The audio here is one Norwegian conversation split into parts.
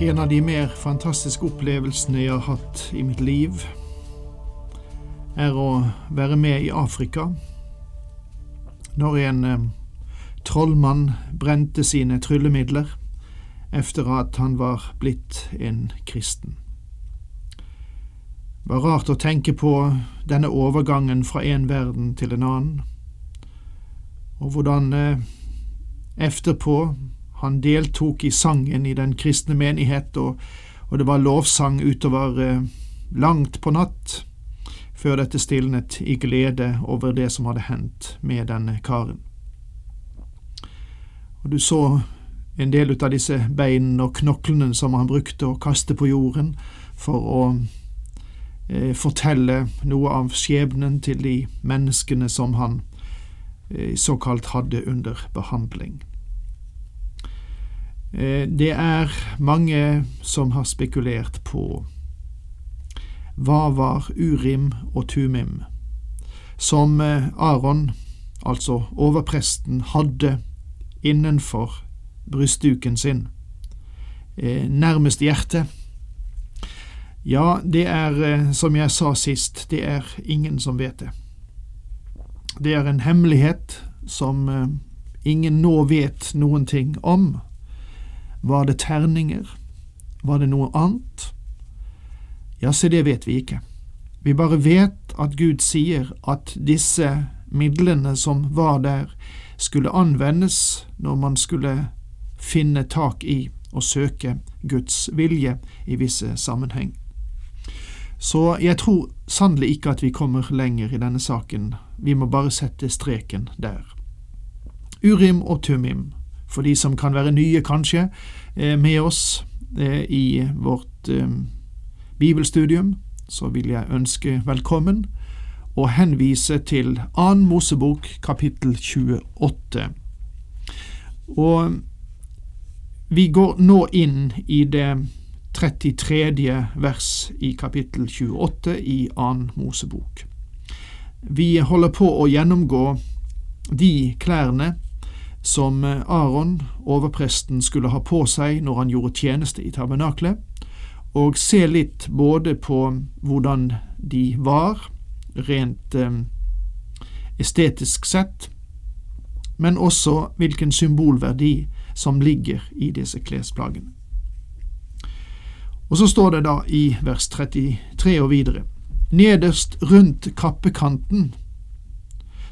En av de mer fantastiske opplevelsene jeg har hatt i mitt liv, er å være med i Afrika når en eh, trollmann brente sine tryllemidler efter at han var blitt en kristen. Det var rart å tenke på denne overgangen fra en verden til en annen, og hvordan eh, efterpå han deltok i sangen i den kristne menighet, og, og det var lovsang utover eh, langt på natt, før dette stilnet i glede over det som hadde hendt med denne karen. Og du så en del ut av disse beinene og knoklene som han brukte å kaste på jorden for å eh, fortelle noe av skjebnen til de menneskene som han eh, såkalt hadde under behandling. Eh, det er mange som har spekulert på hva var Urim og Tumim, som eh, Aron, altså overpresten, hadde innenfor brystduken sin, eh, nærmest hjertet. Ja, det er, som jeg sa sist, det er ingen som vet det. Det er en hemmelighet som ingen nå vet noen ting om. Var det terninger? Var det noe annet? Ja, se, det vet vi ikke. Vi bare vet at Gud sier at disse midlene som var der, skulle anvendes når man skulle finne tak i og søke Guds vilje i visse sammenheng. Så jeg tror sannelig ikke at vi kommer lenger i denne saken, vi må bare sette streken der. Urim og Tumim for de som kan være nye, kanskje, eh, med oss eh, i vårt eh, bibelstudium, så vil jeg ønske velkommen og henvise til Annen Mosebok kapittel 28. Og vi går nå inn i det 33. vers i kapittel 28 i Annen Mosebok. Vi holder på å gjennomgå de klærne som eh, Aron, overpresten, skulle ha på seg når han gjorde tjeneste i tabernaklet, og se litt både på hvordan de var, rent eh, estetisk sett, men også hvilken symbolverdi som ligger i disse klesplagene. Og så står det da i vers 33 og videre, nederst rundt kappekanten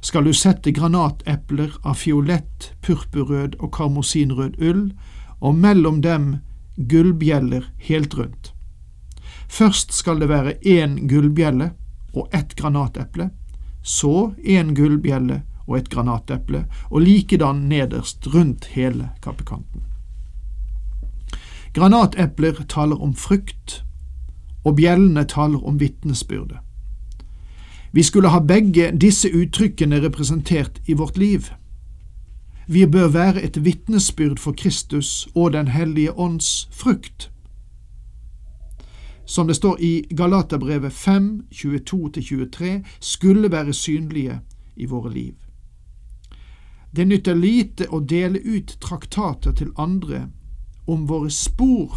skal du sette granatepler av fiolett, purpurrød og karmosinrød ull, og mellom dem gullbjeller helt rundt. Først skal det være én gullbjelle og ett granateple, så én gullbjelle og et granateple, og likedan nederst rundt hele kappekanten. Granatepler taler om frukt, og bjellene taler om vitnesbyrde. Vi skulle ha begge disse uttrykkene representert i vårt liv. Vi bør være et vitnesbyrd for Kristus og Den hellige ånds frukt. Som det står i Galaterbrevet 5, 22–23, skulle være synlige i våre liv. Det nytter lite å dele ut traktater til andre om våre spor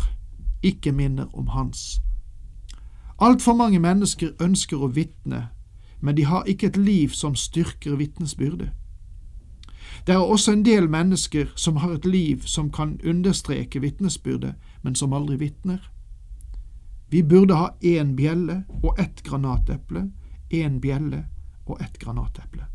ikke minner om hans. Altfor mange mennesker ønsker å vitne men de har ikke et liv som styrker vitnesbyrdet. Det er også en del mennesker som har et liv som kan understreke vitnesbyrdet, men som aldri vitner. Vi burde ha én bjelle og ett granateple, én bjelle og ett granateple.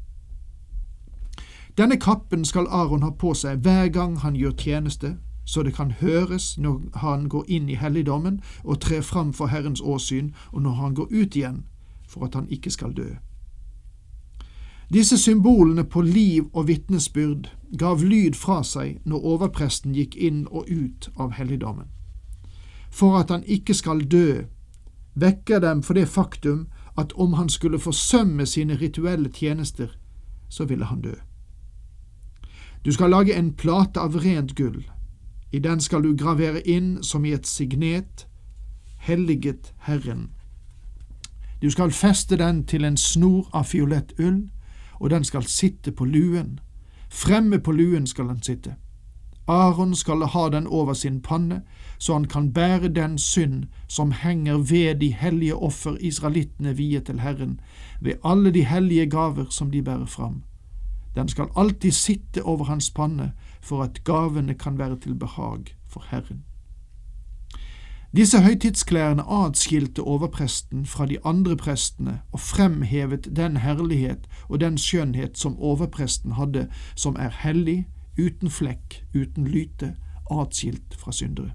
Denne kappen skal Aron ha på seg hver gang han gjør tjeneste, så det kan høres når han går inn i helligdommen og trer fram for Herrens åsyn, og når han går ut igjen for at han ikke skal dø. Disse symbolene på liv og vitnesbyrd gav lyd fra seg når overpresten gikk inn og ut av helligdommen. For at han ikke skal dø, vekker dem for det faktum at om han skulle forsømme sine rituelle tjenester, så ville han dø. Du skal lage en plate av rent gull. I den skal du gravere inn som i et signet, helliget Herren. Du skal feste den til en snor av fiolett ull, og den skal sitte på luen. Fremme på luen skal den sitte. Aron skal ha den over sin panne, så han kan bære den synd som henger ved de hellige offer israelittene viet til Herren, ved alle de hellige gaver som de bærer fram. Den skal alltid sitte over hans panne, for at gavene kan være til behag for Herren. Disse høytidsklærne atskilte overpresten fra de andre prestene og fremhevet den herlighet og den skjønnhet som overpresten hadde, som er hellig, uten flekk, uten lyte, atskilt fra syndere.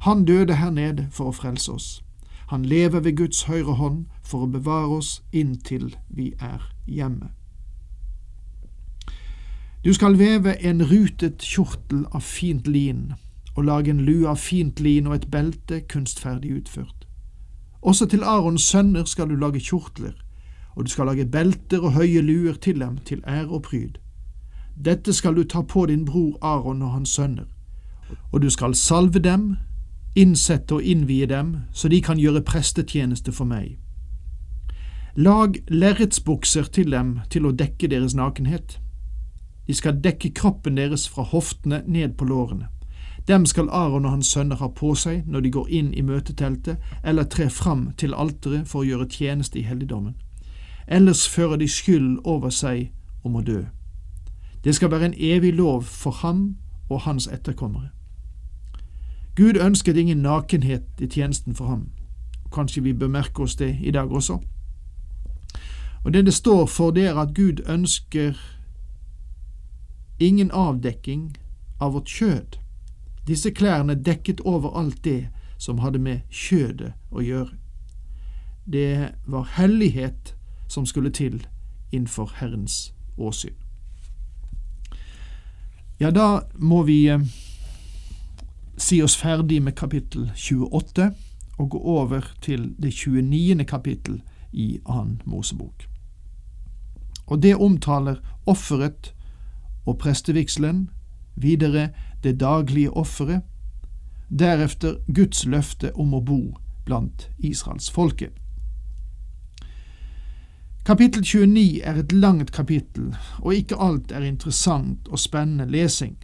Han døde her nede for å frelse oss. Han lever ved Guds høyre hånd for å bevare oss inntil vi er hjemme. Du skal veve en rutet kjortel av fint lin og lage en lue av fint lin og et belte kunstferdig utført. Også til Arons sønner skal du lage kjortler, og du skal lage belter og høye luer til dem til ære og pryd. Dette skal du ta på din bror Aron og hans sønner, og du skal salve dem, innsette og innvie dem, så de kan gjøre prestetjeneste for meg. Lag lerretsbukser til dem til å dekke deres nakenhet. De skal dekke kroppen deres fra hoftene ned på lårene. Dem skal Aron og hans sønner ha på seg når de går inn i møteteltet eller trer fram til alteret for å gjøre tjeneste i helligdommen. Ellers fører de skyld over seg om å dø. Det skal være en evig lov for ham og hans etterkommere. Gud ønsket ingen nakenhet i tjenesten for ham. Kanskje vi bør merke oss det i dag også. Og det det står for, det er at Gud ønsker ingen avdekking av vårt kjød. Disse klærne dekket over alt det som hadde med kjødet å gjøre. Det var hellighet som skulle til innenfor Herrens åsyn. Ja, da må vi eh, si oss ferdig med kapittel 28 og gå over til det 29. kapittel i annen Mosebok. Og det omtaler offeret og prestevigselen, videre det daglige offeret, deretter Guds løfte om å bo blant israelsfolket. Kapittel 29 er et langt kapittel, og ikke alt er interessant og spennende lesing.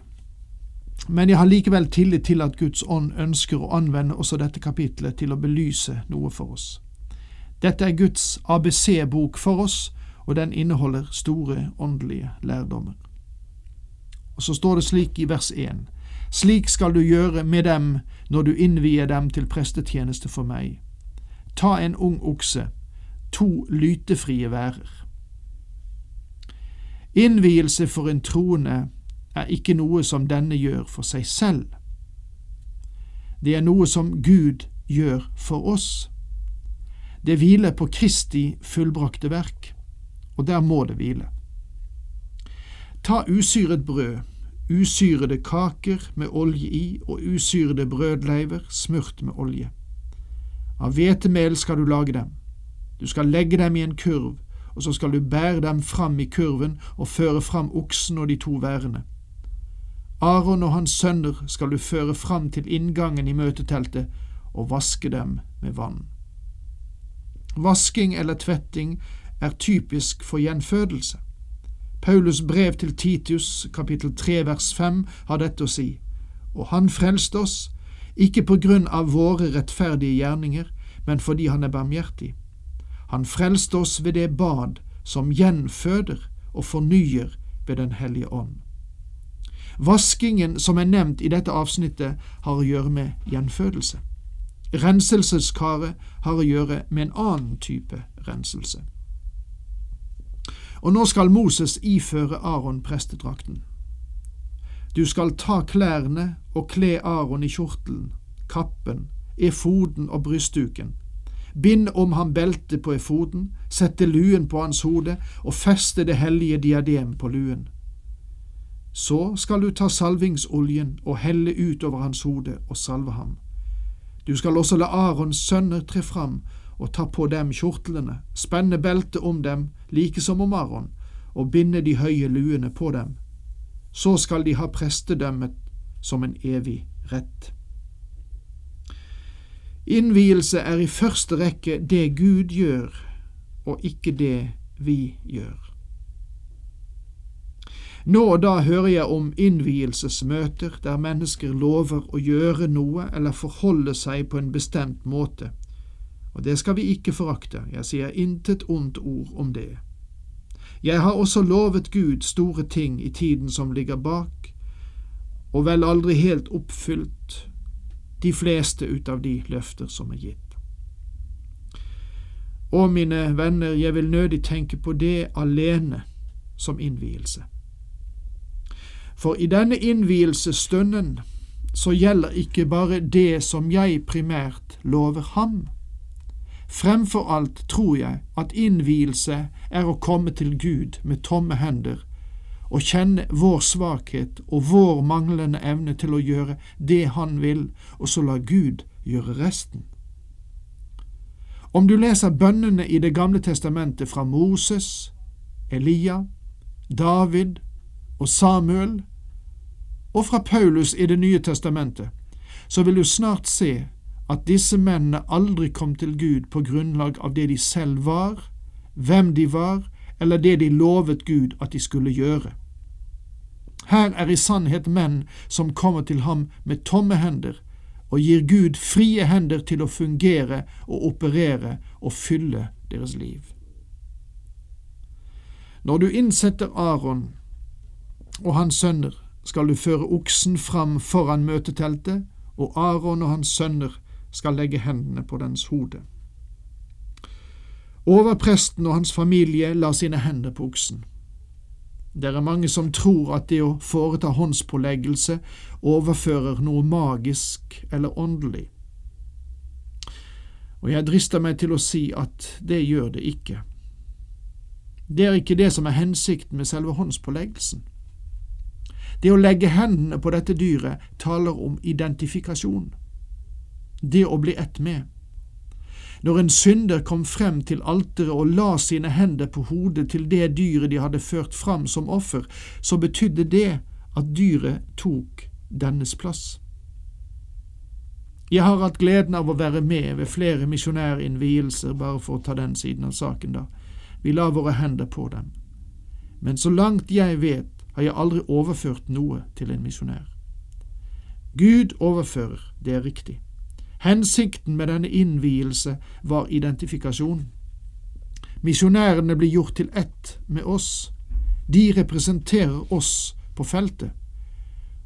Men jeg har likevel tillit til at Guds ånd ønsker å anvende også dette kapitlet til å belyse noe for oss. Dette er Guds ABC-bok for oss, og den inneholder store åndelige lærdommer. Og så står det slik i vers 1. Slik skal du gjøre med dem når du innvier dem til prestetjeneste for meg. Ta en ung okse, to lytefrie værer. Innvielse for en troende er ikke noe som denne gjør for seg selv. Det er noe som Gud gjør for oss. Det hviler på Kristi fullbrakte verk, og der må det hvile. Ta usyret brød, usyrede kaker med olje i og usyrede brødleiver smurt med olje. Av hvetemel skal du lage dem. Du skal legge dem i en kurv, og så skal du bære dem fram i kurven og føre fram oksen og de to værene. Aron og hans sønner skal du føre fram til inngangen i møteteltet og vaske dem med vann. Vasking eller tvetting er typisk for gjenfødelse. Paulus brev til Titius, kapittel 3 vers 5, har dette å si, og han frelste oss, ikke på grunn av våre rettferdige gjerninger, men fordi han er barmhjertig. Han frelste oss ved det bad som gjenføder og fornyer ved Den hellige ånd. Vaskingen som er nevnt i dette avsnittet, har å gjøre med gjenfødelse. Renselseskaret har å gjøre med en annen type renselse. Og nå skal Moses iføre Aron prestedrakten. Du skal ta klærne og kle Aron i kjortelen, kappen, efoden og brystduken. bind om ham beltet på efoden, sette luen på hans hode og feste det hellige diadem på luen. Så skal du ta salvingsoljen og helle ut over hans hode og salve ham. Du skal også la Arons sønner tre fram og ta på dem kjortlene, spenne beltet om dem like som om Aron, og binde de høye luene på dem. Så skal de ha prestedømmet som en evig rett. Innvielse er i første rekke det Gud gjør, og ikke det vi gjør. Nå og da hører jeg om innvielsesmøter der mennesker lover å gjøre noe eller forholde seg på en bestemt måte, og det skal vi ikke forakte, jeg sier intet ondt ord om det. Jeg har også lovet Gud store ting i tiden som ligger bak, og vel aldri helt oppfylt de fleste ut av de løfter som er gitt. Å, mine venner, jeg vil nødig tenke på det alene som innvielse. For i denne innvielsesstunden så gjelder ikke bare det som jeg primært lover ham. Fremfor alt tror jeg at innvielse er å komme til Gud med tomme hender og kjenne vår svakhet og vår manglende evne til å gjøre det Han vil, og så la Gud gjøre resten. Om du leser bønnene i Det gamle testamentet fra Moses, Elia, David og Samuel, og fra Paulus i Det nye testamentet, så vil du snart se at disse mennene aldri kom til Gud på grunnlag av det de selv var, hvem de var, eller det de lovet Gud at de skulle gjøre. Her er i sannhet menn som kommer til ham med tomme hender og gir Gud frie hender til å fungere og operere og fylle deres liv. Når du innsetter Aron og hans sønner, skal du føre oksen fram foran møteteltet, og Aron og hans sønner skal legge hendene på dens hode. Overpresten og hans familie la sine hender på oksen. Det er mange som tror at det å foreta håndspåleggelse overfører noe magisk eller åndelig. Og jeg drister meg til å si at det gjør det ikke. Det er ikke det som er hensikten med selve håndspåleggelsen. Det å legge hendene på dette dyret taler om identifikasjon, det å bli ett med. Når en synder kom frem til alteret og la sine hender på hodet til det dyret de hadde ført fram som offer, så betydde det at dyret tok dennes plass. Jeg har hatt gleden av å være med ved flere misjonærinnvielser, bare for å ta den siden av saken, da. Vi la våre hender på dem. Men så langt jeg vet, har jeg aldri overført noe til en misjonær. Gud overfører, det er riktig. Hensikten med denne innvielse var identifikasjon. Misjonærene blir gjort til ett med oss. De representerer oss på feltet.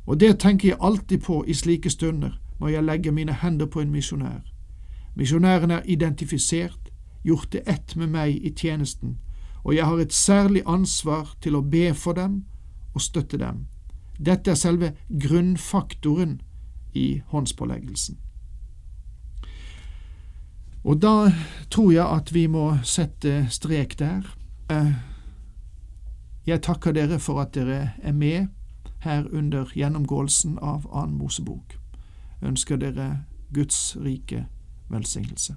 Og det tenker jeg alltid på i slike stunder, når jeg legger mine hender på en misjonær. Misjonæren er identifisert, gjort til ett med meg i tjenesten, og jeg har et særlig ansvar til å be for dem og støtte dem. Dette er selve grunnfaktoren i håndspåleggelsen. Og da tror jeg at vi må sette strek der. Eh, jeg takker dere for at dere er med her under gjennomgåelsen av Annen Mosebok. Ønsker dere Guds rike velsignelse.